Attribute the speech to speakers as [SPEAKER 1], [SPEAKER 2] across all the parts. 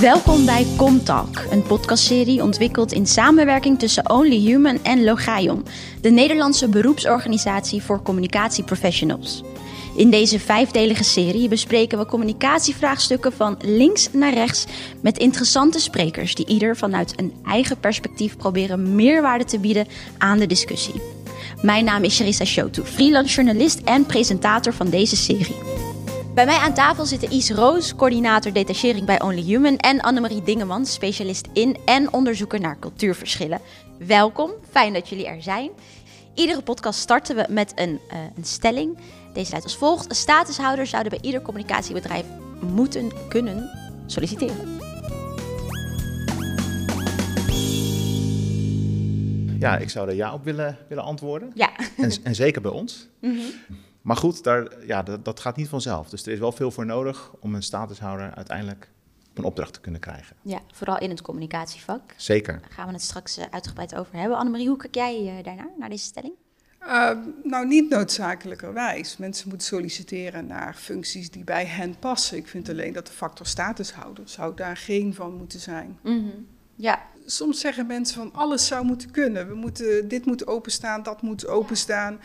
[SPEAKER 1] Welkom bij Comtalk, een podcastserie ontwikkeld in samenwerking tussen Only Human en Logaion, de Nederlandse beroepsorganisatie voor communicatieprofessionals. In deze vijfdelige serie bespreken we communicatievraagstukken van links naar rechts met interessante sprekers die ieder vanuit een eigen perspectief proberen meerwaarde te bieden aan de discussie. Mijn naam is Sharissa Shotu, freelance journalist en presentator van deze serie. Bij mij aan tafel zitten Is Roos, coördinator detachering bij Only Human, en Annemarie Dingemans, specialist in en onderzoeker naar cultuurverschillen. Welkom, fijn dat jullie er zijn. Iedere podcast starten we met een, uh, een stelling. Deze luidt als volgt: Statushouders zouden bij ieder communicatiebedrijf moeten kunnen solliciteren.
[SPEAKER 2] Ja, ik zou er ja op willen, willen antwoorden.
[SPEAKER 1] Ja.
[SPEAKER 2] En, en zeker bij ons.
[SPEAKER 1] Mhm.
[SPEAKER 2] Maar goed, daar, ja, dat, dat gaat niet vanzelf. Dus er is wel veel voor nodig om een statushouder uiteindelijk op een opdracht te kunnen krijgen.
[SPEAKER 1] Ja, vooral in het communicatievak.
[SPEAKER 2] Zeker.
[SPEAKER 1] Daar gaan we het straks eh, uitgebreid over hebben. Annemarie, hoe kijk jij uh, daarnaar, naar deze stelling?
[SPEAKER 3] Uh, nou, niet noodzakelijkerwijs. Mensen moeten solliciteren naar functies die bij hen passen. Ik vind alleen dat de factor statushouder zou daar geen van moeten zijn.
[SPEAKER 1] Mm -hmm. Ja.
[SPEAKER 3] Soms zeggen mensen van alles zou moeten kunnen. We moeten, dit moet openstaan, dat moet openstaan.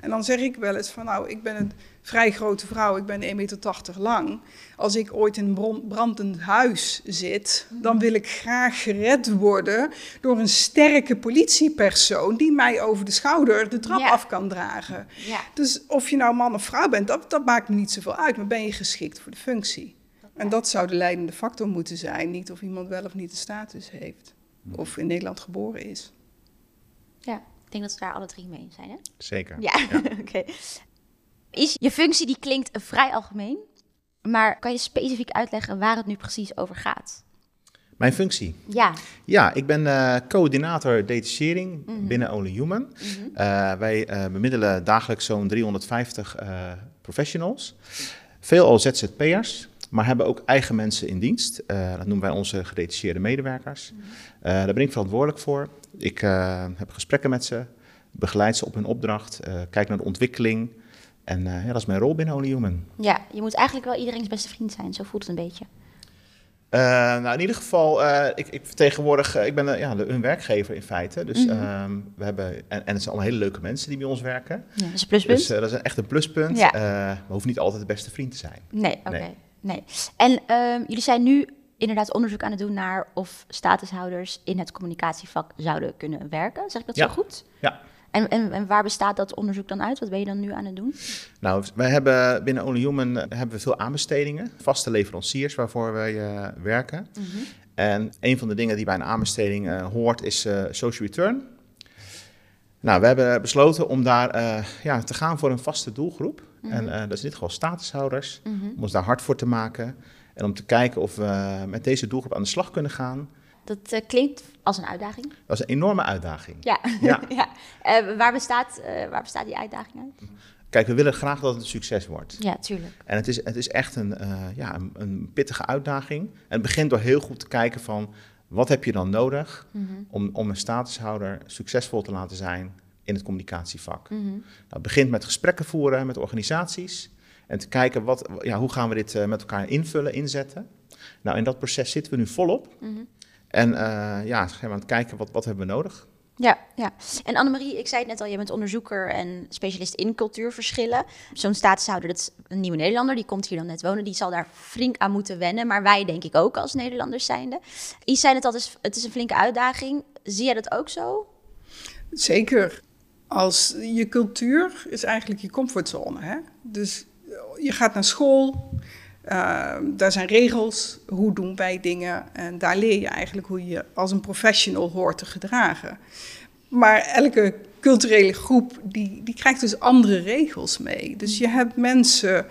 [SPEAKER 3] En dan zeg ik wel eens van nou, ik ben een vrij grote vrouw, ik ben 1,80 meter lang. Als ik ooit in een brandend huis zit, dan wil ik graag gered worden door een sterke politiepersoon die mij over de schouder de trap
[SPEAKER 1] Ja.
[SPEAKER 3] af kan dragen.
[SPEAKER 1] Ja.
[SPEAKER 3] Dus of je nou man of vrouw bent, dat, dat maakt me niet zoveel uit, maar ben je geschikt voor de functie? En dat zou de leidende factor moeten zijn, niet of iemand wel of niet de status heeft. Of in Nederland geboren is.
[SPEAKER 1] ja, ik denk dat we daar alle drie mee eens zijn, hè?
[SPEAKER 2] Zeker.
[SPEAKER 1] Ja, oké. Is je functie die klinkt vrij algemeen, maar kan je specifiek uitleggen waar het nu precies over gaat?
[SPEAKER 2] Mijn functie.
[SPEAKER 1] Ja.
[SPEAKER 2] Ja, ik ben eh, coördinator detachering
[SPEAKER 1] Mhm.
[SPEAKER 2] binnen Only Human. Eh, wij eh, bemiddelen dagelijks zo'n 350 eh, professionals. Veel al ZZP'ers, maar hebben ook eigen mensen in dienst. Eh, dat noemen wij onze gedetacheerde medewerkers. Eh, daar ben ik verantwoordelijk voor. Ik eh, heb gesprekken met ze, begeleid ze op hun opdracht, kijk naar de ontwikkeling. En ja, dat is mijn rol binnen Only Human.
[SPEAKER 1] ja, je moet eigenlijk wel iedereen's beste vriend zijn, zo voelt het een beetje.
[SPEAKER 2] Nou, in ieder geval, ik, ik vertegenwoordig, ik ben ja, de, een werkgever in feite. Dus
[SPEAKER 1] Mhm.
[SPEAKER 2] ehm, we hebben, en, en het zijn allemaal hele leuke mensen die bij ons werken.
[SPEAKER 1] Ja, dat is een pluspunt.
[SPEAKER 2] Dus dat is echt een pluspunt.
[SPEAKER 1] Ja.
[SPEAKER 2] We hoeven niet altijd de beste vriend te zijn.
[SPEAKER 1] nee, oké.
[SPEAKER 2] nee.
[SPEAKER 1] Nee. En ehm, jullie zijn nu inderdaad onderzoek aan het doen naar of statushouders in het communicatievak zouden kunnen werken. Zeg ik dat
[SPEAKER 2] Ja.
[SPEAKER 1] zo goed?
[SPEAKER 2] Ja.
[SPEAKER 1] En, en, en waar bestaat dat onderzoek dan uit? Wat ben je dan nu aan het doen?
[SPEAKER 2] Nou, wij hebben binnen Only Human eh, hebben we veel aanbestedingen, vaste leveranciers waarvoor wij eh, werken. En een van de dingen die bij een aanbesteding eh, hoort is social return. Nou, we hebben besloten om daar eh, ja, te gaan voor een vaste doelgroep. En eh, dat is in dit geval statushouders, om ons daar hard voor te maken. En om te kijken of we met deze doelgroep aan de slag kunnen gaan.
[SPEAKER 1] Dat eh, klinkt als een uitdaging.
[SPEAKER 2] Dat is een enorme uitdaging.
[SPEAKER 1] Ja.
[SPEAKER 2] Ja.
[SPEAKER 1] ja. Waar, bestaat, waar bestaat die uitdaging uit?
[SPEAKER 2] Kijk, we willen graag dat het een succes wordt.
[SPEAKER 1] Ja, tuurlijk.
[SPEAKER 2] En het is, het is echt een, ja, een, een pittige uitdaging. En het begint door heel goed te kijken van... wat heb je dan nodig om, om een statushouder succesvol te laten zijn in het communicatievak?
[SPEAKER 1] Mhm.
[SPEAKER 2] Nou, het begint met gesprekken voeren met organisaties... en te kijken wat, ja, hoe gaan we dit eh, met elkaar invullen, inzetten. Nou, in dat proces zitten we nu volop.
[SPEAKER 1] Mhm.
[SPEAKER 2] En eh, ja, zijn we aan het kijken wat, wat hebben we nodig.
[SPEAKER 1] Ja, ja. En Annemarie, ik zei het net al, je bent onderzoeker en specialist in cultuurverschillen. Zo'n statushouder, dat is een nieuwe Nederlander, die komt hier dan net wonen. Die zal daar flink aan moeten wennen, maar wij denk ik ook als Nederlanders zijnde. Is zei het al, het is- het is een flinke uitdaging. Zie jij dat ook zo?
[SPEAKER 3] Zeker. Als je cultuur is eigenlijk je comfortzone. Hè? Dus je gaat naar school, eh, daar zijn regels, hoe doen wij dingen. En daar leer je eigenlijk hoe je als een professional hoort te gedragen. Maar elke culturele groep die, die krijgt dus andere regels mee. Dus je hebt mensen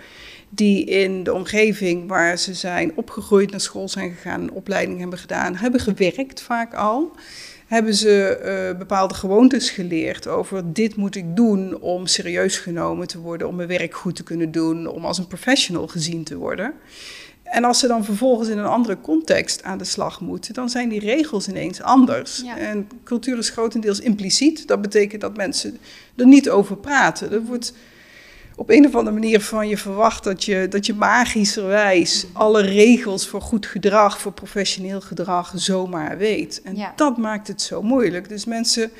[SPEAKER 3] die in de omgeving waar ze zijn opgegroeid, naar school zijn gegaan, een opleiding hebben gedaan, hebben gewerkt vaak al. Hebben ze eh, bepaalde gewoontes geleerd over dit moet ik doen om serieus genomen te worden, om mijn werk goed te kunnen doen, om als een professional gezien te worden. En als ze dan vervolgens in een andere context aan de slag moeten, dan zijn die regels ineens anders.
[SPEAKER 1] Ja.
[SPEAKER 3] En cultuur is grotendeels impliciet. Dat betekent dat mensen er niet over praten. Er wordt op een of andere manier van je verwacht dat je, dat je magischerwijs alle regels voor goed gedrag, voor professioneel gedrag zomaar weet. En
[SPEAKER 1] Ja.
[SPEAKER 3] dat maakt het zo moeilijk. Dus mensen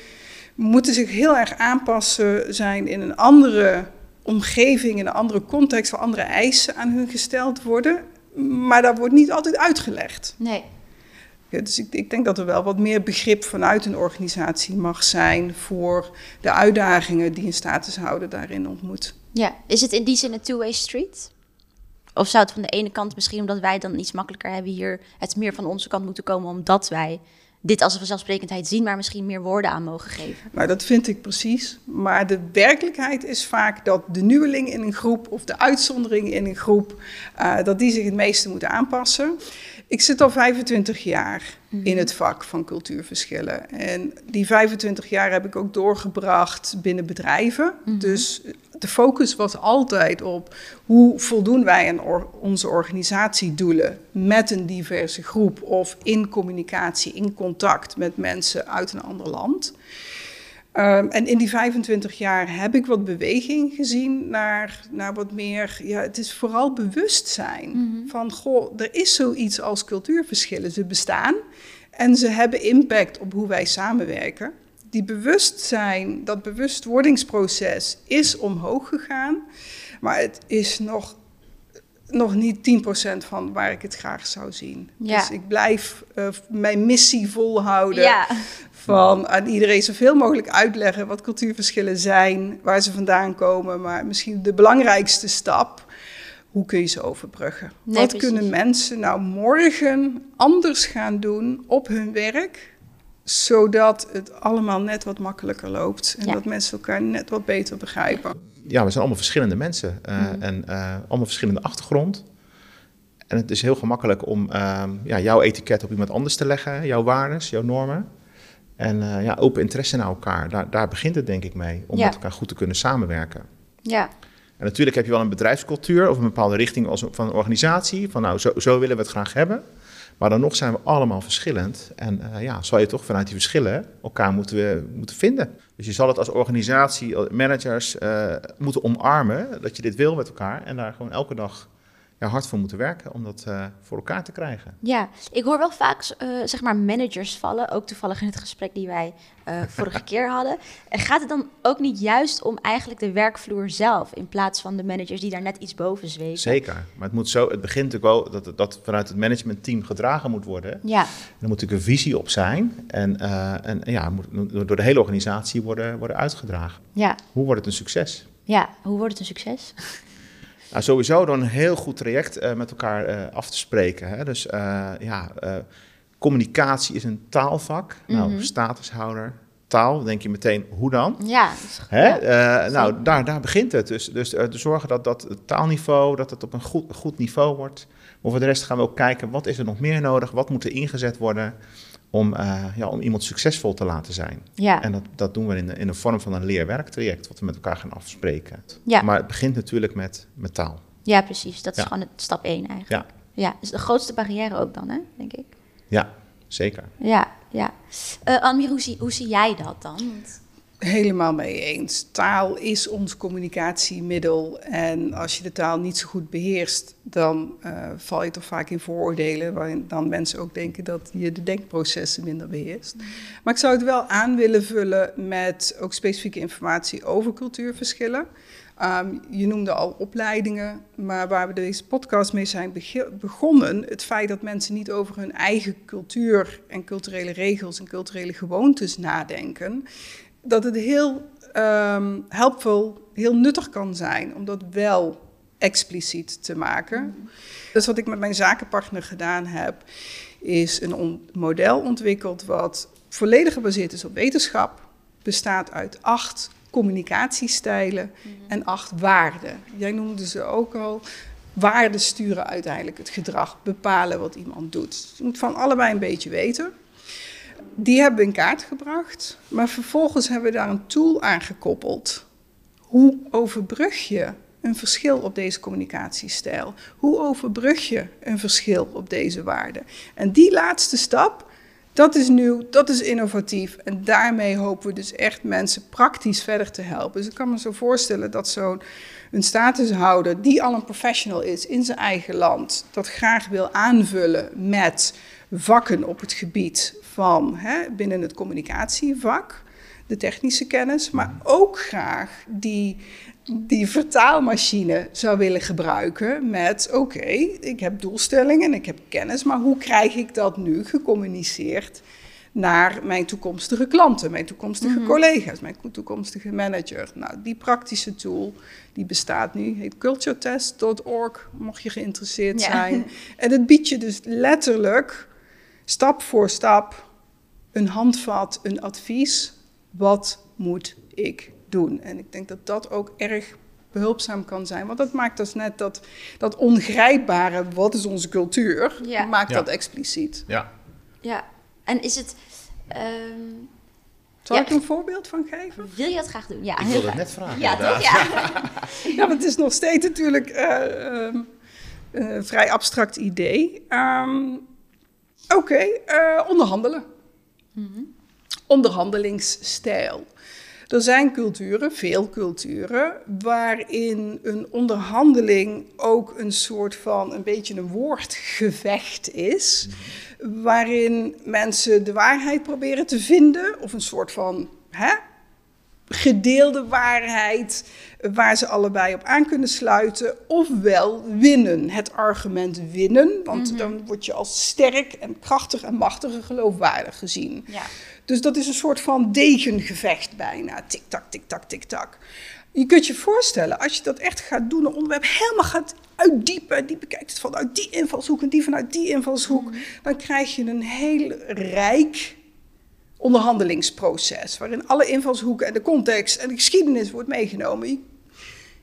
[SPEAKER 3] moeten zich heel erg aanpassen zijn in een andere omgeving, in een andere context, waar andere eisen aan hun gesteld worden. Maar dat wordt niet altijd uitgelegd.
[SPEAKER 1] Nee.
[SPEAKER 3] Dus ik, ik denk dat er wel wat meer begrip vanuit een organisatie mag zijn voor de uitdagingen die een statushouder daarin ontmoet.
[SPEAKER 1] Ja, is het in die zin een two-way street? Of zou het van de ene kant misschien omdat wij dan iets makkelijker hebben hier het meer van onze kant moeten komen omdat wij dit als een vanzelfsprekendheid zien, maar misschien meer woorden aan mogen geven?
[SPEAKER 3] Nou, dat vind ik precies. Maar de werkelijkheid is vaak dat de nieuweling in een groep of de uitzondering in een groep, eh, dat die zich het meeste moeten aanpassen. Ik zit al 25 jaar in het vak van cultuurverschillen. En die 25 jaar heb ik ook doorgebracht binnen bedrijven. Dus de focus was altijd op hoe voldoen wij aan or- onze organisatiedoelen met een diverse groep of in communicatie, in contact met mensen uit een ander land. Um, en in die 25 jaar heb ik wat beweging gezien naar, naar wat meer. Ja, het is vooral bewustzijn
[SPEAKER 1] Mhm.
[SPEAKER 3] van: goh, er is zoiets als cultuurverschillen. Ze bestaan en ze hebben impact op hoe wij samenwerken. Die bewustzijn, dat bewustwordingsproces is omhoog gegaan, maar het is nog, nog niet 10% van waar ik het graag zou zien.
[SPEAKER 1] Ja.
[SPEAKER 3] Dus ik blijf uh, mijn missie volhouden
[SPEAKER 1] Ja,
[SPEAKER 3] van aan iedereen zoveel mogelijk uitleggen wat cultuurverschillen zijn, waar ze vandaan komen, maar misschien de belangrijkste stap, hoe kun je ze overbruggen?
[SPEAKER 1] Nee,
[SPEAKER 3] wat
[SPEAKER 1] precies.
[SPEAKER 3] kunnen mensen nou morgen anders gaan doen op hun werk, zodat het allemaal net wat makkelijker loopt en
[SPEAKER 1] Ja.
[SPEAKER 3] dat mensen elkaar net wat beter begrijpen?
[SPEAKER 2] ja, we zijn allemaal verschillende mensen eh,
[SPEAKER 1] Mhm.
[SPEAKER 2] en eh, allemaal verschillende achtergrond. En het is heel gemakkelijk om ehm, ja, jouw etiket op iemand anders te leggen, jouw waardes, jouw normen. En eh, ja, open interesse naar elkaar, daar, daar begint het denk ik mee, om
[SPEAKER 1] Ja.
[SPEAKER 2] met elkaar goed te kunnen samenwerken.
[SPEAKER 1] ja,
[SPEAKER 2] En natuurlijk heb je wel een bedrijfscultuur of een bepaalde richting als, van een organisatie, van nou, zo, zo willen we het graag hebben. Maar dan nog zijn we allemaal verschillend. En eh, ja, zal je toch vanuit die verschillen elkaar moeten, moeten vinden. Dus je zal het als organisatie, managers, eh, moeten omarmen dat je dit wil met elkaar. En daar gewoon elke dag ja, hard voor moeten werken om dat eh, voor elkaar te krijgen.
[SPEAKER 1] ja. Ik hoor wel vaak eh, zeg maar managers vallen, ook toevallig in het gesprek die wij eh, vorige keer hadden. En gaat het dan ook niet juist om eigenlijk de werkvloer zelf, in plaats van de managers die daar net iets boven zweven?
[SPEAKER 2] Zeker. Maar het, moet zo, het begint natuurlijk wel dat het dat vanuit het managementteam gedragen moet worden.
[SPEAKER 1] Ja,
[SPEAKER 2] Er moet natuurlijk een visie op zijn. En, en ja, moet door de hele organisatie worden, worden uitgedragen.
[SPEAKER 1] ja,
[SPEAKER 2] Hoe wordt het een succes?
[SPEAKER 1] ja. Hoe wordt het een succes?
[SPEAKER 2] Nou, sowieso door een heel goed traject eh, met elkaar eh, af te spreken. Hè? Dus eh, ja, communicatie is een taalvak. Nou, statushouder, taal, denk je meteen, hoe dan?
[SPEAKER 1] Ja, is-
[SPEAKER 2] Hè?
[SPEAKER 1] ja.
[SPEAKER 2] Nou, daar, daar begint het. Dus, dus eh, te zorgen dat, dat het taalniveau, dat het op een goed, goed niveau wordt. Maar voor de rest gaan we ook kijken, wat is er nog meer nodig? Wat moet er ingezet worden om, eh, ja, om iemand succesvol te laten zijn?
[SPEAKER 1] ja.
[SPEAKER 2] En dat, dat doen we in de, in de vorm van een leerwerktraject, wat we met elkaar gaan afspreken.
[SPEAKER 1] Ja.
[SPEAKER 2] Maar het begint natuurlijk met, met taal.
[SPEAKER 1] ja, precies. Dat is
[SPEAKER 2] Ja.
[SPEAKER 1] gewoon het stap één eigenlijk.
[SPEAKER 2] Ja,
[SPEAKER 1] Ja, is de grootste barrière ook dan, hè, denk ik.
[SPEAKER 2] ja zeker.
[SPEAKER 1] Ja, ja. Anmir, hoe zie, hoe zie jij dat dan? Want-
[SPEAKER 3] Helemaal mee eens. Taal is ons communicatiemiddel. En als je de taal niet zo goed beheerst, dan eh, val je toch vaak in vooroordelen. Waarin dan mensen ook denken dat je de denkprocessen minder beheerst. Maar ik zou het wel aan willen vullen met ook specifieke informatie over cultuurverschillen. Ehm, je noemde al opleidingen, maar waar we deze podcast mee zijn begonnen, het feit dat mensen niet over hun eigen cultuur en culturele regels en culturele gewoontes nadenken, dat het heel um, helpvol, heel nuttig kan zijn om dat wel expliciet te maken. Dus wat ik met mijn zakenpartner gedaan heb, is een model ontwikkeld wat volledig gebaseerd is op wetenschap, bestaat uit acht communicatiestijlen en acht waarden. Jij noemde ze ook al. Waarden sturen uiteindelijk het gedrag, bepalen wat iemand doet. Je moet van allebei een beetje weten. Die hebben we in kaart gebracht, maar vervolgens hebben we daar een tool aan gekoppeld. Hoe overbrug je een verschil op deze communicatiestijl? Hoe overbrug je een verschil op deze waarden? En die laatste stap, Dat is nieuw, dat is innovatief en daarmee hopen we dus echt mensen praktisch verder te helpen. Dus ik kan me zo voorstellen dat zo'n een statushouder die al een professional is in zijn eigen land, dat graag wil aanvullen met vakken op het gebied van hè, binnen het communicatievak, de technische kennis, maar ook graag die, die vertaalmachine zou willen gebruiken met oké, ik heb doelstellingen, ik heb kennis, maar hoe krijg ik dat nu gecommuniceerd naar mijn toekomstige klanten, mijn toekomstige
[SPEAKER 1] Mhm.
[SPEAKER 3] collega's, mijn toekomstige manager. Nou, die praktische tool, die bestaat nu, heet culturetest.org, mocht je geïnteresseerd
[SPEAKER 1] Ja.
[SPEAKER 3] zijn. En het biedt je dus letterlijk stap voor stap een handvat, een advies. Wat moet ik doen? En ik denk dat dat ook erg behulpzaam kan zijn. Want dat maakt dus net dat, dat ongrijpbare, wat is onze cultuur,
[SPEAKER 1] Ja.
[SPEAKER 3] maakt
[SPEAKER 2] Ja.
[SPEAKER 3] dat expliciet.
[SPEAKER 2] Ja.
[SPEAKER 1] Ja, en is het... ehm,
[SPEAKER 3] Zal
[SPEAKER 1] Ja.
[SPEAKER 3] ik een voorbeeld van geven?
[SPEAKER 1] wil je dat graag doen? Ja,
[SPEAKER 2] Ik
[SPEAKER 1] heel
[SPEAKER 2] wilde het net vragen.
[SPEAKER 1] Ja,
[SPEAKER 2] inderdaad.
[SPEAKER 1] toch? Ja.
[SPEAKER 3] Ja, want het is nog steeds natuurlijk eh, ehm, een vrij abstract idee. Ehm, Oké, eh, onderhandelen. Onderhandelingsstijl. Er zijn culturen, veel culturen, waarin een onderhandeling ook een soort van een beetje een woordgevecht is. Waarin mensen de waarheid proberen te vinden, of een soort van hè, gedeelde waarheid waar ze allebei op aan kunnen sluiten, ofwel winnen. Het argument winnen, want dan word je als sterk en krachtig en machtig en geloofwaardig gezien.
[SPEAKER 1] Ja.
[SPEAKER 3] Dus dat is een soort van degengevecht bijna. Tik-tak, tik-tak, tik-tak. Je kunt je voorstellen, als je dat echt gaat doen, een onderwerp helemaal gaat uitdiepen, die bekijkt het vanuit die invalshoek en die vanuit die invalshoek, dan krijg je een heel rijk onderhandelingsproces, waarin alle invalshoeken en de context en de geschiedenis wordt meegenomen. Je,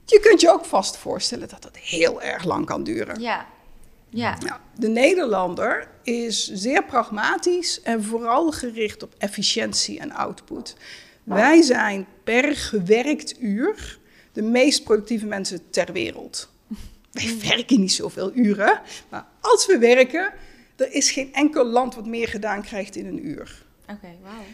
[SPEAKER 3] je kunt je ook vast voorstellen dat dat heel erg lang kan duren.
[SPEAKER 1] Ja. Ja.
[SPEAKER 3] De Nederlander is zeer pragmatisch en vooral gericht op efficiëntie en output. Wij zijn per gewerkt uur de meest productieve mensen ter wereld. Wij werken niet zoveel uren, maar als we werken, er is geen enkel land wat meer gedaan krijgt in een uur.
[SPEAKER 1] Oké, wauw.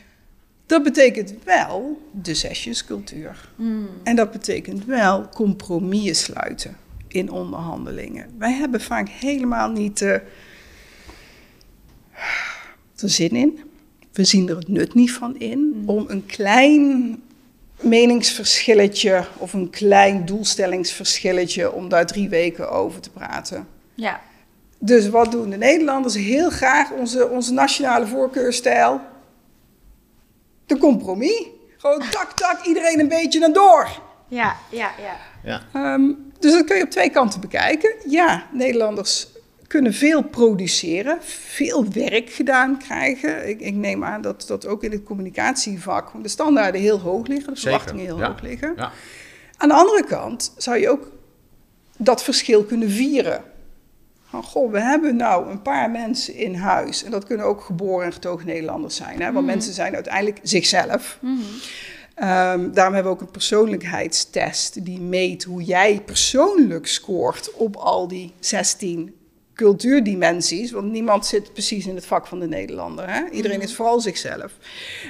[SPEAKER 3] Dat betekent wel de zesjescultuur.
[SPEAKER 1] Hmm.
[SPEAKER 3] En dat betekent wel compromissen sluiten in onderhandelingen. Wij hebben vaak helemaal niet de, de zin in. We zien er het nut niet van in om een klein meningsverschilletje of een klein doelstellingsverschilletje om daar drie weken over te praten.
[SPEAKER 1] Ja.
[SPEAKER 3] Dus wat doen de Nederlanders? Heel graag onze, onze nationale voorkeurstijl. De compromis. Gewoon tak, tak, iedereen een beetje naar door.
[SPEAKER 1] Ja, ja, ja.
[SPEAKER 2] Ja.
[SPEAKER 3] Ehm, dus dat kun je op twee kanten bekijken. Ja, Nederlanders kunnen veel produceren, veel werk gedaan krijgen. Ik, ik neem aan dat dat ook in het communicatievak de standaarden heel hoog liggen, de
[SPEAKER 2] Zeker,
[SPEAKER 3] verwachtingen heel
[SPEAKER 2] ja.
[SPEAKER 3] hoog liggen.
[SPEAKER 2] Ja.
[SPEAKER 3] Aan de andere kant zou je ook dat verschil kunnen vieren. Van, goh, we hebben nou een paar mensen in huis. En dat kunnen ook geboren en getogen Nederlanders zijn. Hè? Want mensen zijn uiteindelijk zichzelf. Ehm, daarom hebben we ook een persoonlijkheidstest die meet hoe jij persoonlijk scoort op al die 16 cultuurdimensies. Want niemand zit precies in het vak van de Nederlander. Hè? Iedereen is vooral zichzelf.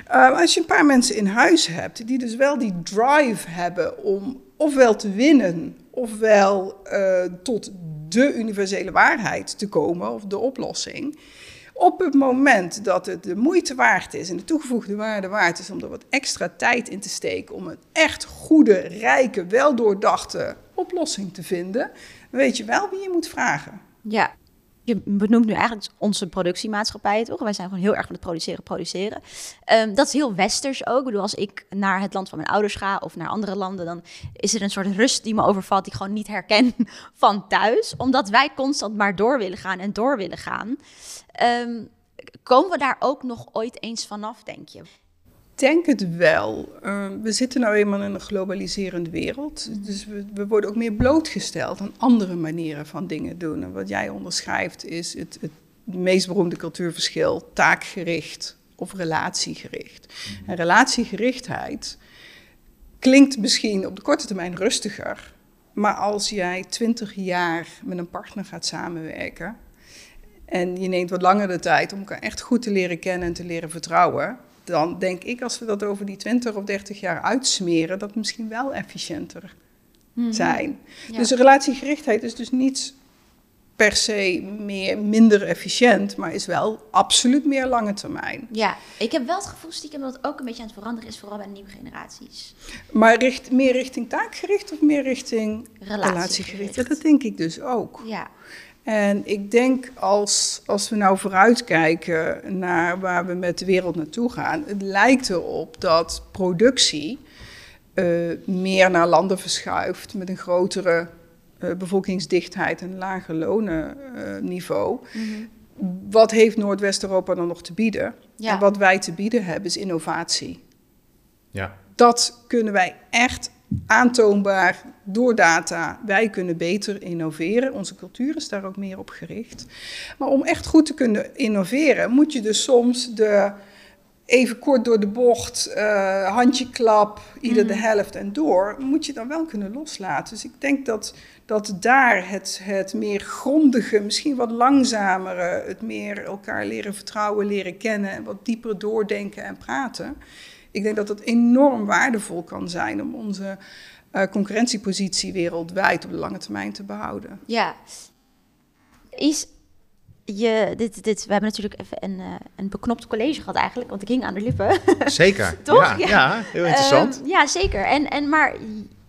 [SPEAKER 3] Ehm, als je een paar mensen in huis hebt die dus wel die drive hebben om ofwel te winnen, ofwel eh, tot de universele waarheid te komen of de oplossing. Op het moment dat het de moeite waard is en de toegevoegde waarde waard is om er wat extra tijd in te steken om een echt goede, rijke, weldoordachte oplossing te vinden, weet je wel wie je moet vragen.
[SPEAKER 1] Ja. Je benoemt nu eigenlijk onze productiemaatschappij, toch? Wij zijn gewoon heel erg van het produceren, produceren. Ehm, dat is heel westers ook. Ik bedoel, als ik naar het land van mijn ouders ga of naar andere landen, dan is er een soort rust die me overvalt, die ik gewoon niet herken van thuis. Omdat wij constant maar door willen gaan en door willen gaan. Ehm, komen we daar ook nog ooit eens vanaf, denk je?
[SPEAKER 3] Denk het wel. Ehm, we zitten nou eenmaal in een globaliserende wereld. Dus we, we worden ook meer blootgesteld aan andere manieren van dingen doen. En wat jij onderschrijft is het, het meest beroemde cultuurverschil: taakgericht of relatiegericht. En relatiegerichtheid klinkt misschien op de korte termijn rustiger. Maar als jij twintig jaar met een partner gaat samenwerken en je neemt wat langer de tijd om elkaar echt goed te leren kennen en te leren vertrouwen, dan denk ik als we dat over die 20 of 30 jaar uitsmeren, dat misschien wel efficiënter
[SPEAKER 1] Mhm.
[SPEAKER 3] zijn.
[SPEAKER 1] Ja.
[SPEAKER 3] Dus de relatiegerichtheid is dus niet per se meer, minder efficiënt, maar is wel absoluut meer lange termijn.
[SPEAKER 1] Ja, ik heb wel het gevoel stiekem dat het ook een beetje aan het veranderen is, vooral bij de nieuwe generaties.
[SPEAKER 3] Maar richt, meer richting taakgericht of meer richting
[SPEAKER 1] Relatiegericht.
[SPEAKER 3] relatiegericht? Ja, dat denk ik dus ook.
[SPEAKER 1] Ja,
[SPEAKER 3] En ik denk als, als we nou vooruitkijken naar waar we met de wereld naartoe gaan, het lijkt erop dat productie eh, meer naar landen verschuift met een grotere eh, bevolkingsdichtheid en lager lonenniveau. Wat heeft Noordwest-Europa dan nog te bieden?
[SPEAKER 1] Ja.
[SPEAKER 3] En wat wij te bieden hebben is innovatie
[SPEAKER 2] Ja.
[SPEAKER 3] dat kunnen wij echt aantoonbaar door data. Wij kunnen beter innoveren. Onze cultuur is daar ook meer op gericht. Maar om echt goed te kunnen innoveren, moet je dus soms de even kort door de bocht, eh handjeklap, ieder de helft en door, moet je dan wel kunnen loslaten. Dus ik denk dat, dat daar het, het meer grondige, misschien wat langzamere, het meer elkaar leren vertrouwen, leren kennen en wat dieper doordenken en praten. Ik denk dat dat enorm waardevol kan zijn om onze eh, concurrentiepositie wereldwijd op de lange termijn te behouden.
[SPEAKER 1] ja. Is je, dit, dit, we hebben natuurlijk even een, eh, een beknopt college gehad eigenlijk, want ik hing aan de lippen.
[SPEAKER 2] Zeker.
[SPEAKER 1] Toch?
[SPEAKER 2] Ja,
[SPEAKER 1] Ja.
[SPEAKER 2] ja. heel interessant.
[SPEAKER 1] Ehm, ja, zeker. En, en, maar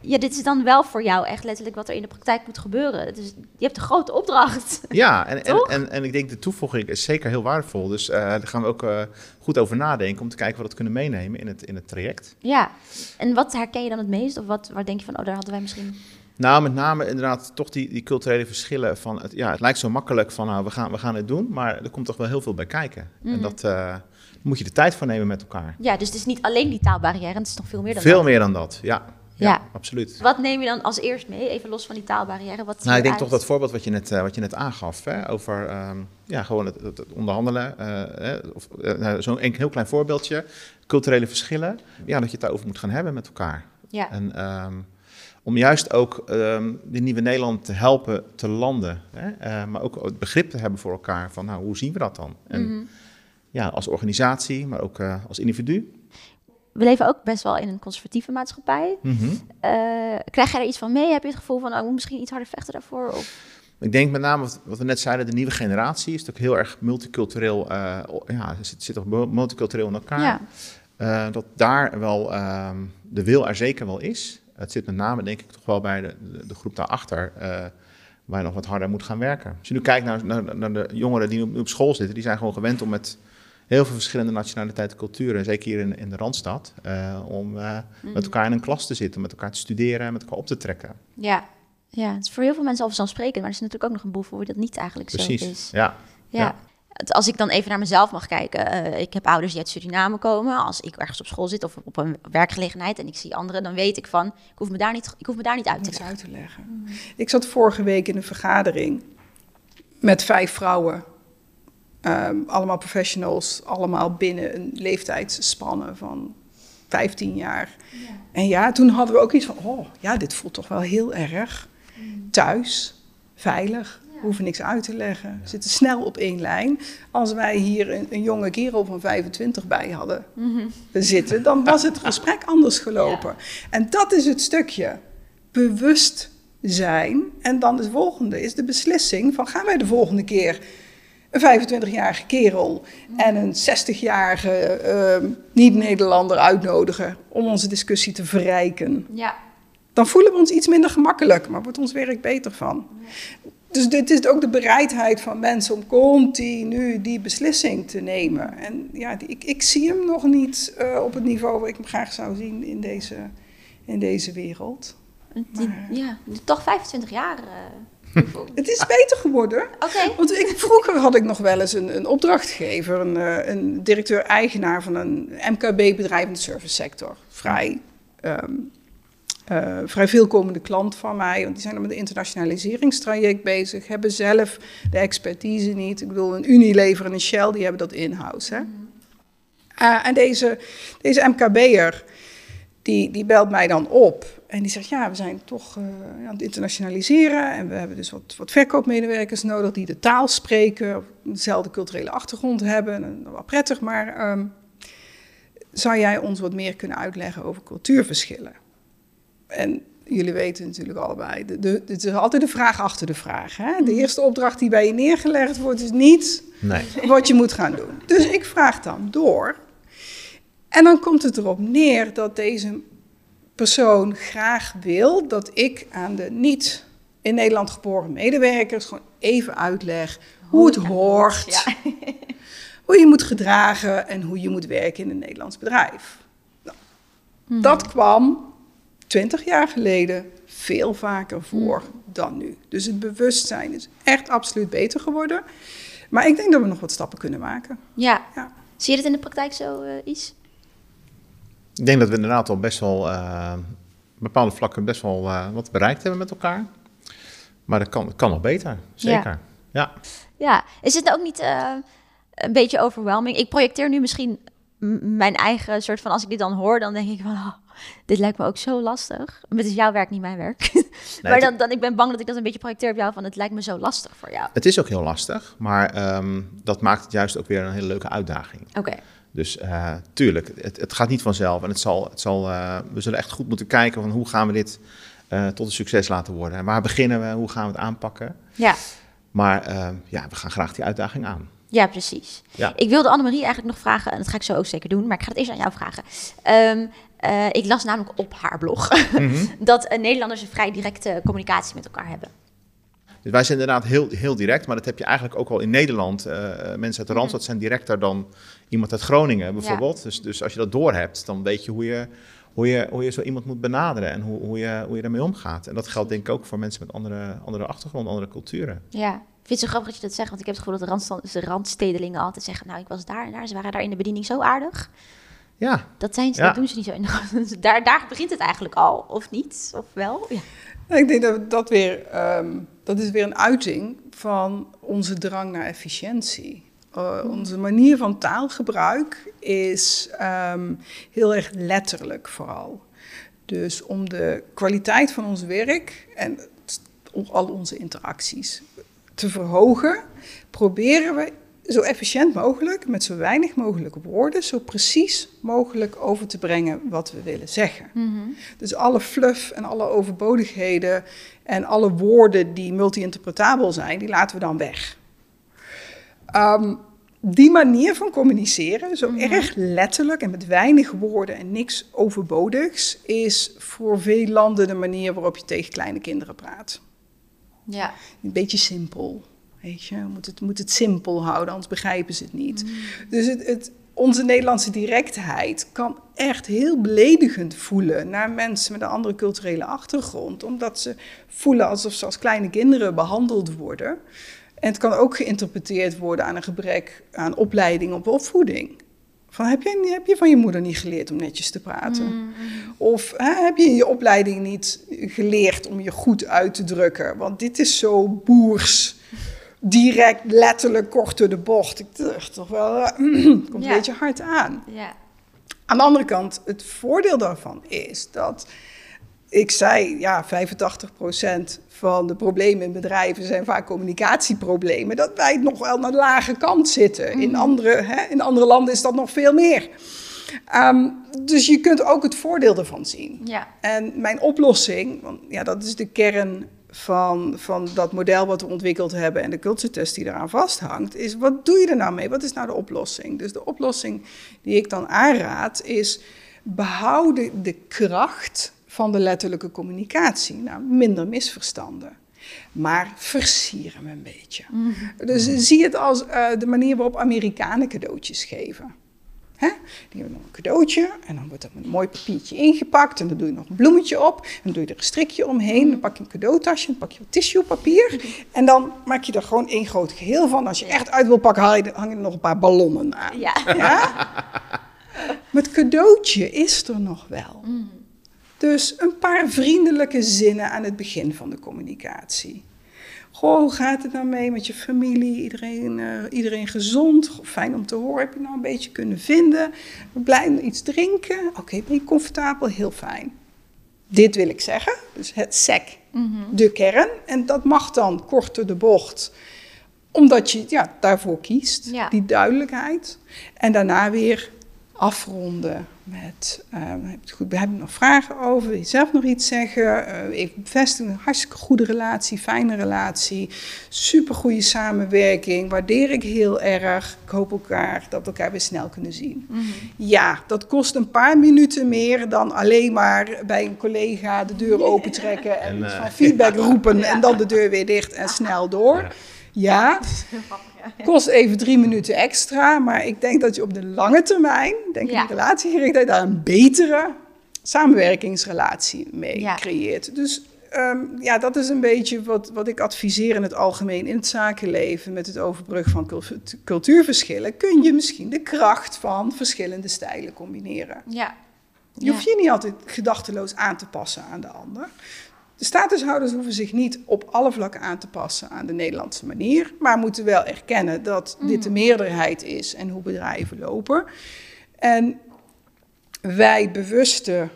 [SPEAKER 1] ja, dit is dan wel voor jou echt letterlijk wat er in de praktijk moet gebeuren. Dus je hebt een grote opdracht.
[SPEAKER 2] Ja, en, en, en, en ik denk de toevoeging is zeker heel waardevol. Dus eh, daar gaan we ook eh, goed over nadenken om te kijken wat we kunnen meenemen in het, in het traject.
[SPEAKER 1] Ja. En wat herken je dan het meest? Of wat, waar denk je van, oh, daar hadden wij misschien...
[SPEAKER 2] Nou, met name inderdaad toch die, die culturele verschillen. Van het, ja, het lijkt zo makkelijk van nou, we gaan, we gaan het doen, maar er komt toch wel heel veel bij kijken.
[SPEAKER 1] Mhm.
[SPEAKER 2] En dat eh, moet je de tijd voor nemen met elkaar.
[SPEAKER 1] Ja, dus het is niet alleen die taalbarrière, het is nog veel meer dan
[SPEAKER 2] Veel
[SPEAKER 1] dat.
[SPEAKER 2] meer dan dat, ja. Ja,
[SPEAKER 1] Ja.
[SPEAKER 2] absoluut.
[SPEAKER 1] Wat neem je dan als eerst mee, even los van die taalbarrière? Wat
[SPEAKER 2] Nou, ik denk toch dat voorbeeld wat je net, eh, wat je net aangaf, hè, over ehm, ja, gewoon het, het- het onderhandelen. eh, eh, of, eh, nou, Zo'n een heel klein voorbeeldje, culturele verschillen. Ja, dat je het daarover moet gaan hebben met elkaar.
[SPEAKER 1] Ja.
[SPEAKER 2] En ehm, om juist ook ehm de nieuwe Nederland te helpen te landen. Hè? eh, maar ook het begrip te hebben voor elkaar van, nou, hoe zien we dat dan? En
[SPEAKER 1] Mhm.
[SPEAKER 2] ja, als organisatie, maar ook eh, als individu.
[SPEAKER 1] We leven ook best wel in een conservatieve maatschappij.
[SPEAKER 2] Mhm.
[SPEAKER 1] Eh, krijg jij er iets van mee? Heb je het gevoel van, oh, ik moet misschien iets harder vechten daarvoor? Of...
[SPEAKER 2] Ik denk met name wat, we net zeiden, de nieuwe generatie is natuurlijk heel erg multicultureel. eh, ja, zit, zit toch mu- multicultureel in elkaar.
[SPEAKER 1] Ja.
[SPEAKER 2] Eh, dat daar wel ehm, de wil er zeker wel is. Het zit met name denk ik toch wel bij de, de, de groep daarachter. eh waar je nog wat harder moet gaan werken. Als je nu kijkt naar, naar, naar de jongeren die nu op school zitten, die zijn gewoon gewend om met heel veel verschillende nationaliteiten en culturen, zeker hier in, in de Randstad, eh, om eh, met elkaar in een klas te zitten, met elkaar te studeren en met elkaar op te trekken.
[SPEAKER 1] Ja. ja, het is voor heel veel mensen al vanzelfsprekend, maar er is natuurlijk ook nog een boel voor wie dat niet eigenlijk zo
[SPEAKER 2] Precies.
[SPEAKER 1] is.
[SPEAKER 2] Ja.
[SPEAKER 1] Ja.
[SPEAKER 2] Ja.
[SPEAKER 1] Het- Als ik dan even naar mezelf mag kijken. eh, ik heb ouders die uit Suriname komen. Als ik ergens op school zit of op een werkgelegenheid en ik zie anderen, dan weet ik van, ik hoef me daar niet, ik hoef me daar niet uit te leggen.
[SPEAKER 3] uit te leggen. Ik zat vorige week in een vergadering met vijf vrouwen. Ehm, allemaal professionals, allemaal binnen een leeftijdsspanne van 15 jaar. En ja, toen hadden we ook iets van, oh ja, dit voelt toch wel heel erg thuis, veilig. We hoeven niks uit te leggen. We zitten snel op één lijn. Als wij hier een, een jonge kerel van 25 bij hadden zitten, dan was het gesprek anders gelopen. En dat is het stukje bewust zijn. En dan het volgende is de beslissing van gaan wij de volgende keer een 25-jarige kerel en een 60-jarige ehm, niet-Nederlander uitnodigen om onze discussie te verrijken.
[SPEAKER 1] Ja,
[SPEAKER 3] Dan voelen we ons iets minder gemakkelijk, maar wordt ons werk beter van. Dus dit is ook de bereidheid van mensen om continu die beslissing te nemen. En ja, ik, ik zie hem nog niet eh, op het niveau waar ik hem graag zou zien in deze, in deze wereld.
[SPEAKER 1] die-
[SPEAKER 3] Maar-
[SPEAKER 1] ja toch 25 jaar.
[SPEAKER 3] Het is beter geworden. Want ik, vroeger had ik nog wel eens een, een opdrachtgever, een, eh, een directeur-eigenaar van een MKB-bedrijf in de servicesector. Vrij, ehm, eh, vrij veelkomende klant van mij, want die zijn dan met een internationaliseringstraject bezig, hebben zelf de expertise niet. Ik bedoel, een Unilever en een Shell, die hebben dat in-house. Hè? Eh, en deze, deze MKB'er, die, die belt mij dan op en die zegt, ja, we zijn toch uh, aan het internationaliseren en we hebben dus wat, wat verkoopmedewerkers nodig die de taal spreken, dezelfde culturele achtergrond hebben, en, wat prettig, maar um, zou jij ons wat meer kunnen uitleggen over cultuurverschillen? En jullie weten natuurlijk allebei, de, de, het is altijd de vraag achter de vraag. Hè? De mhm. eerste opdracht die bij je neergelegd wordt, is niet nee. wat je moet gaan doen. Dus ik vraag dan door. En dan komt het erop neer dat deze persoon graag wil dat ik aan de niet in Nederland geboren medewerkers gewoon even uitleg hoe het hoort, hoe je moet gedragen en hoe je moet werken in een Nederlands bedrijf. Nou, mhm. Dat kwam 20 jaar geleden veel vaker voor mhm. dan nu. Dus het bewustzijn is echt absoluut beter geworden. Maar ik denk dat we nog wat stappen kunnen maken.
[SPEAKER 1] Ja. ja. Zie je het in de praktijk zo, uh, Is?
[SPEAKER 2] Ik denk dat we inderdaad al best wel uh, bepaalde vlakken best wel uh, wat bereikt hebben met elkaar. Maar dat kan, kan nog beter, zeker. Ja.
[SPEAKER 1] ja. Is het ook niet een beetje overwhelming? Ik projecteer nu misschien mijn eigen soort van, als ik dit dan hoor, dan denk ik van, oh, dit lijkt me ook zo lastig. Maar het is jouw werk, niet mijn werk. maar dan, dan, ik ben bang dat ik dat een beetje projecteer op jou, van het lijkt me zo lastig voor jou.
[SPEAKER 2] Het is ook heel lastig, maar um, dat maakt het juist ook weer een hele leuke uitdaging.
[SPEAKER 1] Oké.
[SPEAKER 2] Dus uh, tuurlijk, het, het, gaat niet vanzelf en het zal, het zal, uh, we zullen echt goed moeten kijken van hoe gaan we dit uh, tot een succes laten worden. En waar beginnen we, hoe gaan we het aanpakken?
[SPEAKER 1] Ja.
[SPEAKER 2] Maar ja, we gaan graag die uitdaging aan.
[SPEAKER 1] Ja, precies. Ja. Ik wilde Annemarie eigenlijk nog vragen, en dat ga ik zo ook zeker doen, maar ik ga het eerst aan jou vragen. Um, uh, ik las namelijk op haar blog mm dat uh, Nederlanders een vrij directe communicatie met elkaar hebben.
[SPEAKER 2] Dus wij zijn inderdaad heel, heel direct, maar dat heb je eigenlijk ook al in Nederland. Uh, mensen uit de Randstad mhm. zijn directer dan iemand uit Groningen bijvoorbeeld. Dus, dus als je dat doorhebt, dan weet je hoe je, hoe je, hoe je zo iemand moet benaderen en hoe, hoe, je, hoe je daarmee omgaat. En dat geldt denk ik ook voor mensen met andere, andere achtergronden, andere culturen.
[SPEAKER 1] Ja, vind het zo grappig dat je dat zegt, want ik heb het gevoel dat de, randst de randstedelingen altijd zeggen... nou, ik was daar en daar, ze waren daar in de bediening zo aardig.
[SPEAKER 2] Ja.
[SPEAKER 1] Dat, zijn ze, dat doen ze niet zo. daar, daar begint het eigenlijk al, of niet? Of wel? Ja.
[SPEAKER 3] Ik denk dat dat weer, ehm, dat is weer een uiting van onze drang naar efficiëntie. Uh, onze manier van taalgebruik is um, heel erg letterlijk vooral. Dus om de kwaliteit van ons werk en al onze interacties te verhogen, proberen we zo efficiënt mogelijk, met zo weinig mogelijk woorden, zo precies mogelijk over te brengen wat we willen zeggen. Mhm. Dus alle fluff en alle overbodigheden en alle woorden die multi-interpretabel zijn, die laten we dan weg. Um, die manier van communiceren, zo mhm. erg letterlijk en met weinig woorden en niks overbodigs, is voor veel landen de manier waarop je tegen kleine kinderen praat.
[SPEAKER 1] Ja.
[SPEAKER 3] Een beetje simpel. Weet je, moet het, moet het simpel houden, anders begrijpen ze het niet. Mm. Dus het, het, onze Nederlandse directheid kan echt heel beledigend voelen naar mensen met een andere culturele achtergrond, omdat ze voelen alsof ze als kleine kinderen behandeld worden. En het kan ook geïnterpreteerd worden aan een gebrek aan opleiding of opvoeding. Van, heb, je, heb je van je moeder niet geleerd om netjes te praten? Mm. Of hè, heb je in je opleiding niet geleerd om je goed uit te drukken? Want dit is zo boers direct, letterlijk, kort door de bocht. Ik dacht toch wel, uh, komt een beetje hard aan.
[SPEAKER 1] Ja.
[SPEAKER 3] Aan de andere kant, het voordeel daarvan is dat ik zei, ja, 85% van de problemen in bedrijven zijn vaak communicatieproblemen. Dat wij nog wel naar de lage kant zitten. In, mhm. andere, hè, in andere landen is dat nog veel meer. Ehm, dus je kunt ook het voordeel ervan zien.
[SPEAKER 1] Ja.
[SPEAKER 3] En mijn oplossing, want ja, dat is de kern van, van dat model wat we ontwikkeld hebben en de culturetest die eraan vasthangt, is wat doe je er nou mee? Wat is nou de oplossing? Dus de oplossing die ik dan aanraad is behouden de kracht van de letterlijke communicatie. Nou, minder misverstanden. Maar versieren we een beetje. Mhm. Dus zie het als uh, de manier waarop Amerikanen cadeautjes geven. Hè? Die hebben dan een cadeautje en dan wordt dat met een mooi papiertje ingepakt. En dan doe je nog een bloemetje op. En dan doe je er een strikje omheen. Dan pak je een cadeautasje, dan pak je wat tissuepapier. En dan maak je er gewoon één groot geheel van. Als je echt uit wil pakken, hang je, er nog een paar ballonnen aan.
[SPEAKER 1] Ja.
[SPEAKER 3] ja? Maar het cadeautje is er nog wel.
[SPEAKER 1] Mm.
[SPEAKER 3] Dus een paar vriendelijke zinnen aan het begin van de communicatie. Goh, hoe gaat het nou mee met je familie? Iedereen, uh, iedereen gezond? Fijn om te horen. Heb je nou een beetje kunnen vinden? Blij iets drinken? Oké, ben je comfortabel? Heel fijn. Dit wil ik zeggen. Dus het SEC, de kern. En dat mag dan korter de bocht omdat je ja, daarvoor kiest,
[SPEAKER 1] Ja.
[SPEAKER 3] die duidelijkheid. En daarna weer afronden met, eh, heb goed, heb je nog vragen over? Wil je zelf nog iets zeggen? Eh, even bevestigen, een hartstikke goede relatie, fijne relatie, supergoeie samenwerking, waardeer ik heel erg. Ik hoop elkaar, dat we elkaar weer snel kunnen zien. Ja, dat kost een paar minuten meer dan alleen maar bij een collega de deur opentrekken en,
[SPEAKER 2] eh,
[SPEAKER 3] van feedback roepen en dan de deur weer dicht en snel door. Ja, kost even drie minuten extra, maar ik denk dat je op de lange termijn, denk ik
[SPEAKER 1] Ja.
[SPEAKER 3] in relatiegerichtheid, daar een betere samenwerkingsrelatie mee
[SPEAKER 1] Ja.
[SPEAKER 3] creëert. Dus ehm, ja, dat is een beetje wat, wat ik adviseer in het algemeen in het zakenleven met het overbruggen van cul- cultuurverschillen. Kun je misschien de kracht van verschillende stijlen combineren.
[SPEAKER 1] Ja.
[SPEAKER 3] Je hoeft je niet altijd gedachteloos aan te passen aan de ander. De statushouders hoeven zich niet op alle vlakken aan te passen aan de Nederlandse manier, maar moeten wel erkennen dat dit de meerderheid is en hoe bedrijven lopen. En wij bewuste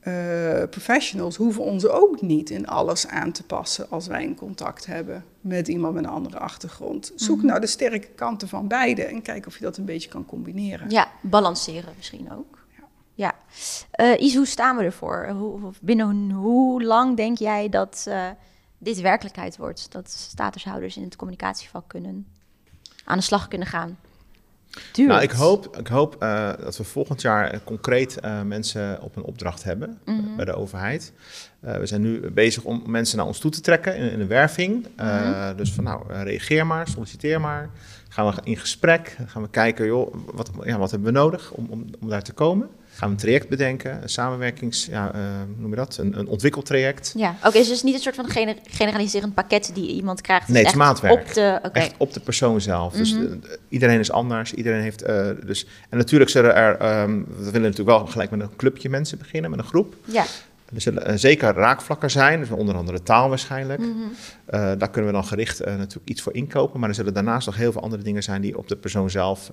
[SPEAKER 3] eh, professionals hoeven ons ook niet in alles aan te passen als wij een contact hebben met iemand met een andere achtergrond. Zoek naar de sterke kanten van beide en kijk of je dat een beetje kan combineren.
[SPEAKER 1] Ja, balanceren misschien ook. Eh, Is, hoe staan we ervoor? Hoe, binnen hoe lang denk jij dat eh, dit werkelijkheid wordt? Dat statushouders in het communicatievak kunnen aan de slag kunnen gaan? Duurt.
[SPEAKER 2] Nou, ik hoop, ik hoop eh, dat we volgend jaar concreet mensen op een opdracht hebben
[SPEAKER 1] Mhm.
[SPEAKER 2] bij de overheid. We zijn nu bezig om mensen naar ons toe te trekken in, in de werving.
[SPEAKER 1] Mhm.
[SPEAKER 2] Dus van nou, reageer maar, solliciteer maar. Gaan we in gesprek, gaan we kijken, joh, wat, ja, wat hebben we nodig om, om, om daar te komen? Gaan we een traject bedenken, een samenwerkings, ja, eh, hoe noem je dat, een, een ontwikkeltraject.
[SPEAKER 1] Ja, oké, dus het is niet een soort van gener- generaliserend pakket die iemand krijgt.
[SPEAKER 2] Nee, het is
[SPEAKER 1] echt
[SPEAKER 2] maatwerk.
[SPEAKER 1] Op de.
[SPEAKER 2] Echt op de persoon zelf. Dus
[SPEAKER 1] Mhm.
[SPEAKER 2] eh, iedereen is anders. Iedereen heeft. eh, dus, en natuurlijk zullen er. ehm, we willen natuurlijk wel gelijk met een clubje mensen beginnen, met een groep.
[SPEAKER 1] Ja.
[SPEAKER 2] Er zullen zeker raakvlakken zijn, dus onder andere taal waarschijnlijk.
[SPEAKER 1] Mhm.
[SPEAKER 2] Daar kunnen we dan gericht natuurlijk iets voor inkopen. Maar er zullen daarnaast nog heel veel andere dingen zijn die op de persoon zelf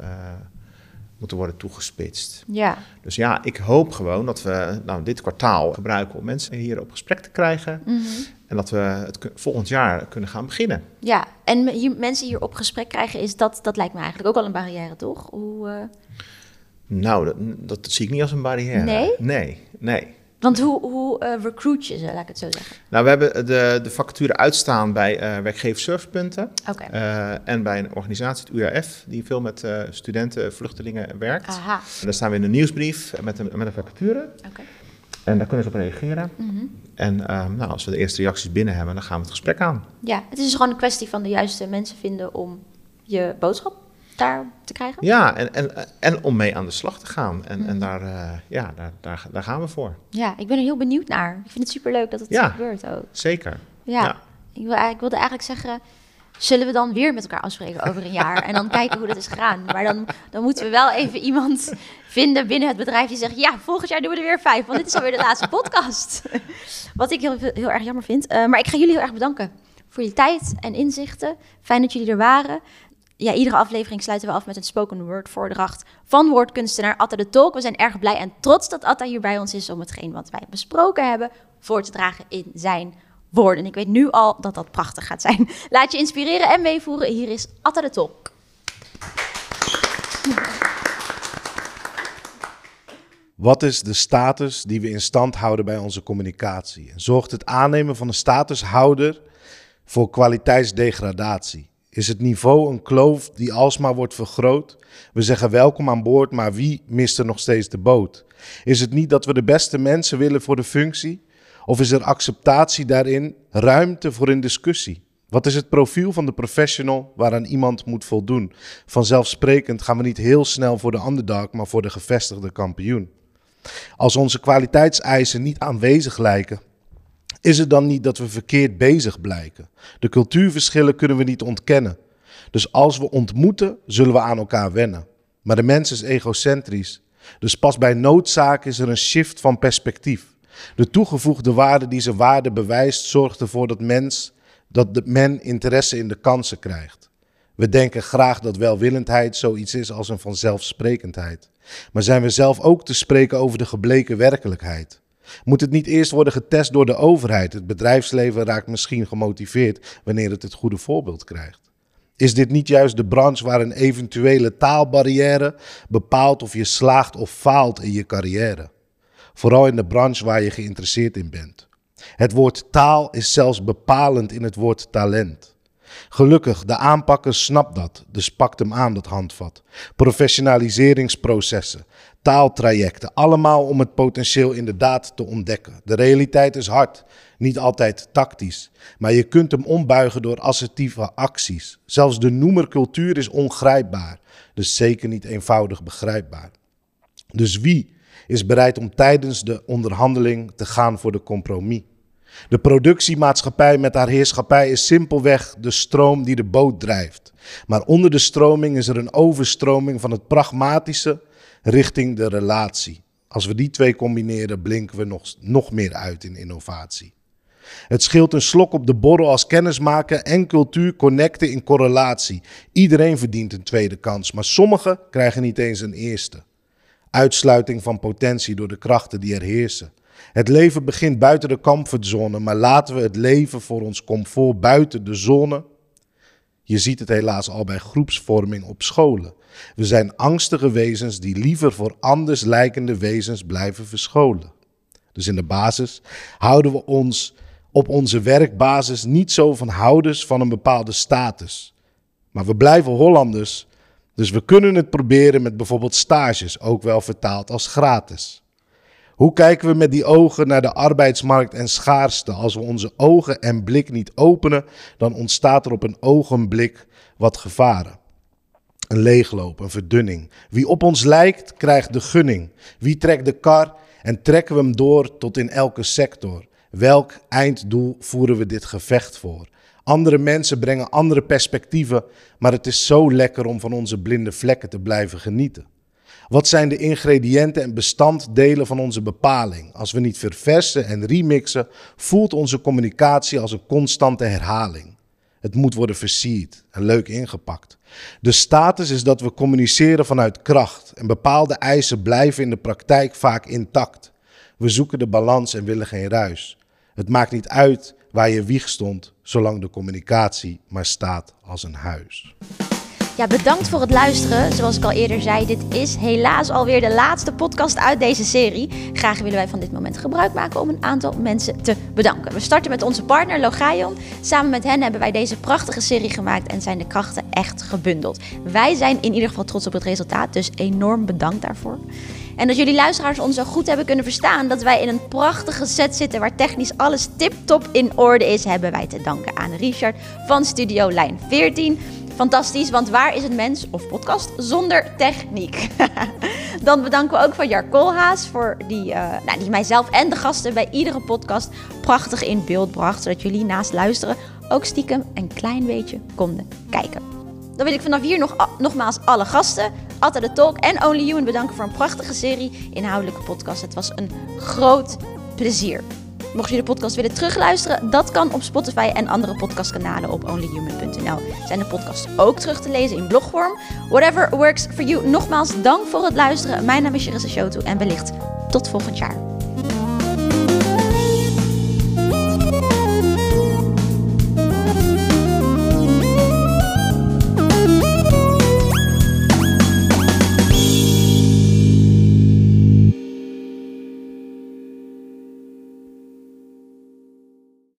[SPEAKER 2] moeten worden toegespitst.
[SPEAKER 1] Ja.
[SPEAKER 2] Dus ja, ik hoop gewoon dat we nou, dit kwartaal gebruiken om mensen hier op gesprek te krijgen.
[SPEAKER 1] Mhm.
[SPEAKER 2] En dat we het volgend jaar kunnen gaan beginnen.
[SPEAKER 1] Ja, en hier, mensen hier op gesprek krijgen, is dat, dat lijkt me eigenlijk ook al een barrière, toch? Hoe, eh,
[SPEAKER 2] Nou, dat, dat zie ik niet als een barrière.
[SPEAKER 1] Nee?
[SPEAKER 2] Nee, nee.
[SPEAKER 1] Want hoe, hoe eh, recruit je ze, laat ik het zo zeggen?
[SPEAKER 2] Nou, we hebben de, de vacature uitstaan bij eh werkgeversservicepunten.
[SPEAKER 1] Oké.
[SPEAKER 2] eh, en bij een organisatie, het URF, die veel met studenten, vluchtelingen werkt.
[SPEAKER 1] Aha,
[SPEAKER 2] En daar staan we in een nieuwsbrief met een, met een vacature. En daar kunnen ze op reageren.
[SPEAKER 1] Mhm.
[SPEAKER 2] En ehm, nou, als we de eerste reacties binnen hebben, dan gaan we het gesprek aan.
[SPEAKER 1] Ja, het is gewoon een kwestie van de juiste mensen vinden om je boodschap daar te krijgen.
[SPEAKER 2] Ja, en, en, en om mee aan de slag te gaan. En,
[SPEAKER 1] Mhm.
[SPEAKER 2] en daar, eh, ja, daar, daar, daar gaan we voor.
[SPEAKER 1] Ja, ik ben er heel benieuwd naar. Ik vind het superleuk dat het
[SPEAKER 2] Ja.
[SPEAKER 1] gebeurt ook.
[SPEAKER 2] Zeker.
[SPEAKER 1] Ja,
[SPEAKER 2] Ja.
[SPEAKER 1] Ik, wil, ik wilde eigenlijk zeggen, zullen we dan weer met elkaar afspreken over een jaar en dan kijken hoe dat is gegaan. Maar dan, dan moeten we wel even iemand vinden binnen het bedrijf die zegt, ja, volgend jaar doen we er weer vijf, want dit is alweer de laatste podcast. Wat ik heel, heel erg jammer vind. Eh, maar ik ga jullie heel erg bedanken voor je tijd en inzichten. Fijn dat jullie er waren. Ja, iedere aflevering sluiten we af met een spoken word voordracht van woordkunstenaar Atta de Tolk. We zijn erg blij en trots dat Atta hier bij ons is om hetgeen wat wij besproken hebben voor te dragen in zijn woorden. Ik weet nu al dat dat prachtig gaat zijn. Laat je inspireren en meevoeren. Hier is Atta de Tolk.
[SPEAKER 4] Wat is de status die we in stand houden bij onze communicatie? Zorgt het aannemen van een statushouder voor kwaliteitsdegradatie? Is het niveau een kloof die alsmaar wordt vergroot? We zeggen welkom aan boord, maar wie mist er nog steeds de boot? Is het niet dat we de beste mensen willen voor de functie? Of is er acceptatie daarin, ruimte voor een discussie? Wat is het profiel van de professional waaraan iemand moet voldoen? Vanzelfsprekend gaan we niet heel snel voor de underdog, maar voor de gevestigde kampioen. Als onze kwaliteitseisen niet aanwezig lijken, is het dan niet dat we verkeerd bezig blijken? De cultuurverschillen kunnen we niet ontkennen. Dus als we ontmoeten, zullen we aan elkaar wennen. Maar de mens is egocentrisch. Dus pas bij noodzaak is er een shift van perspectief. De toegevoegde waarde die zijn waarde bewijst, zorgt ervoor dat mens dat de men interesse in de kansen krijgt. We denken graag dat welwillendheid zoiets is als een vanzelfsprekendheid. Maar zijn we zelf ook te spreken over de gebleken werkelijkheid? Moet het niet eerst worden getest door de overheid? Het bedrijfsleven raakt misschien gemotiveerd wanneer het het goede voorbeeld krijgt. Is dit niet juist de branche waar een eventuele taalbarrière bepaalt of je slaagt of faalt in je carrière? Vooral in de branche waar je geïnteresseerd in bent. Het woord taal is zelfs bepalend in het woord talent. Gelukkig, de aanpakker snapt dat, dus pakt hem aan dat handvat. Professionaliseringsprocessen, taaltrajecten, allemaal om het potentieel inderdaad te ontdekken. De realiteit is hard, niet altijd tactisch, maar je kunt hem ombuigen door assertieve acties. Zelfs de noemercultuur is ongrijpbaar, dus zeker niet eenvoudig begrijpbaar. Dus wie is bereid om tijdens de onderhandeling te gaan voor de compromis? De productiemaatschappij met haar heerschappij is simpelweg de stroom die de boot drijft. Maar onder de stroming is er een overstroming van het pragmatische richting de relatie. Als we die twee combineren, blinken we nog, nog meer uit in innovatie. Het scheelt een slok op de borrel als kennismaken en cultuur connecten in correlatie. Iedereen verdient een tweede kans, maar sommigen krijgen niet eens een eerste. Uitsluiting van potentie door de krachten die er heersen. Het leven begint buiten de comfortzone, maar laten we het leven voor ons comfort buiten de zone. Je ziet het helaas al bij groepsvorming op scholen. We zijn angstige wezens die liever voor anders lijkende wezens blijven verscholen. Dus in de basis houden we ons op onze werkbasis niet zo van houders van een bepaalde status. Maar we blijven Hollanders, dus we kunnen het proberen met bijvoorbeeld stages, ook wel vertaald als gratis. Hoe kijken we met die ogen naar de arbeidsmarkt en schaarste? Als we onze ogen en blik niet openen, dan ontstaat er op een ogenblik wat gevaren. Een leegloop, een verdunning. Wie op ons lijkt, krijgt de gunning. Wie trekt de kar en trekken we hem door tot in elke sector? Welk einddoel voeren we dit gevecht voor? Andere mensen brengen andere perspectieven, maar het is zo lekker om van onze blinde vlekken te blijven genieten. Wat zijn de ingrediënten en bestanddelen van onze bepaling? Als we niet verversen en remixen, voelt onze communicatie als een constante herhaling. Het moet worden versierd en leuk ingepakt. De status is dat we communiceren vanuit kracht en bepaalde eisen blijven in de praktijk vaak intact. We zoeken de balans en willen geen ruis. Het maakt niet uit waar je wieg stond, zolang de communicatie maar staat als een huis.
[SPEAKER 1] Ja, bedankt voor het luisteren. Zoals ik al eerder zei, dit is helaas alweer de laatste podcast uit deze serie. Graag willen wij van dit moment gebruik maken om een aantal mensen te bedanken. We starten met onze partner Logaion. Samen met hen hebben wij deze prachtige serie gemaakt en zijn de krachten echt gebundeld. Wij zijn in ieder geval trots op het resultaat, dus enorm bedankt daarvoor. En dat jullie luisteraars ons zo goed hebben kunnen verstaan dat wij in een prachtige set zitten waar technisch alles tip-top in orde is, hebben wij te danken aan Richard van Studio Lijn 14. Fantastisch, want waar is het mens of podcast zonder techniek? Dan bedanken we ook van Jar Koolhaas voor die, uh, nou, die mijzelf en de gasten bij iedere podcast prachtig in beeld bracht. Zodat jullie naast luisteren ook stiekem een klein beetje konden kijken. Dan wil ik vanaf hier nog, nogmaals alle gasten, Atta de Talk en Only Human bedanken voor een prachtige serie inhoudelijke podcast. Het was een groot plezier. Mocht je de podcast willen terugluisteren, dat kan op Spotify en andere podcastkanalen op onlyhuman.nl. Zijn de podcasts ook terug te lezen in blogvorm? Whatever works for you. Nogmaals, dank voor het luisteren. Mijn naam is Jerissa Shoto en wellicht tot volgend jaar.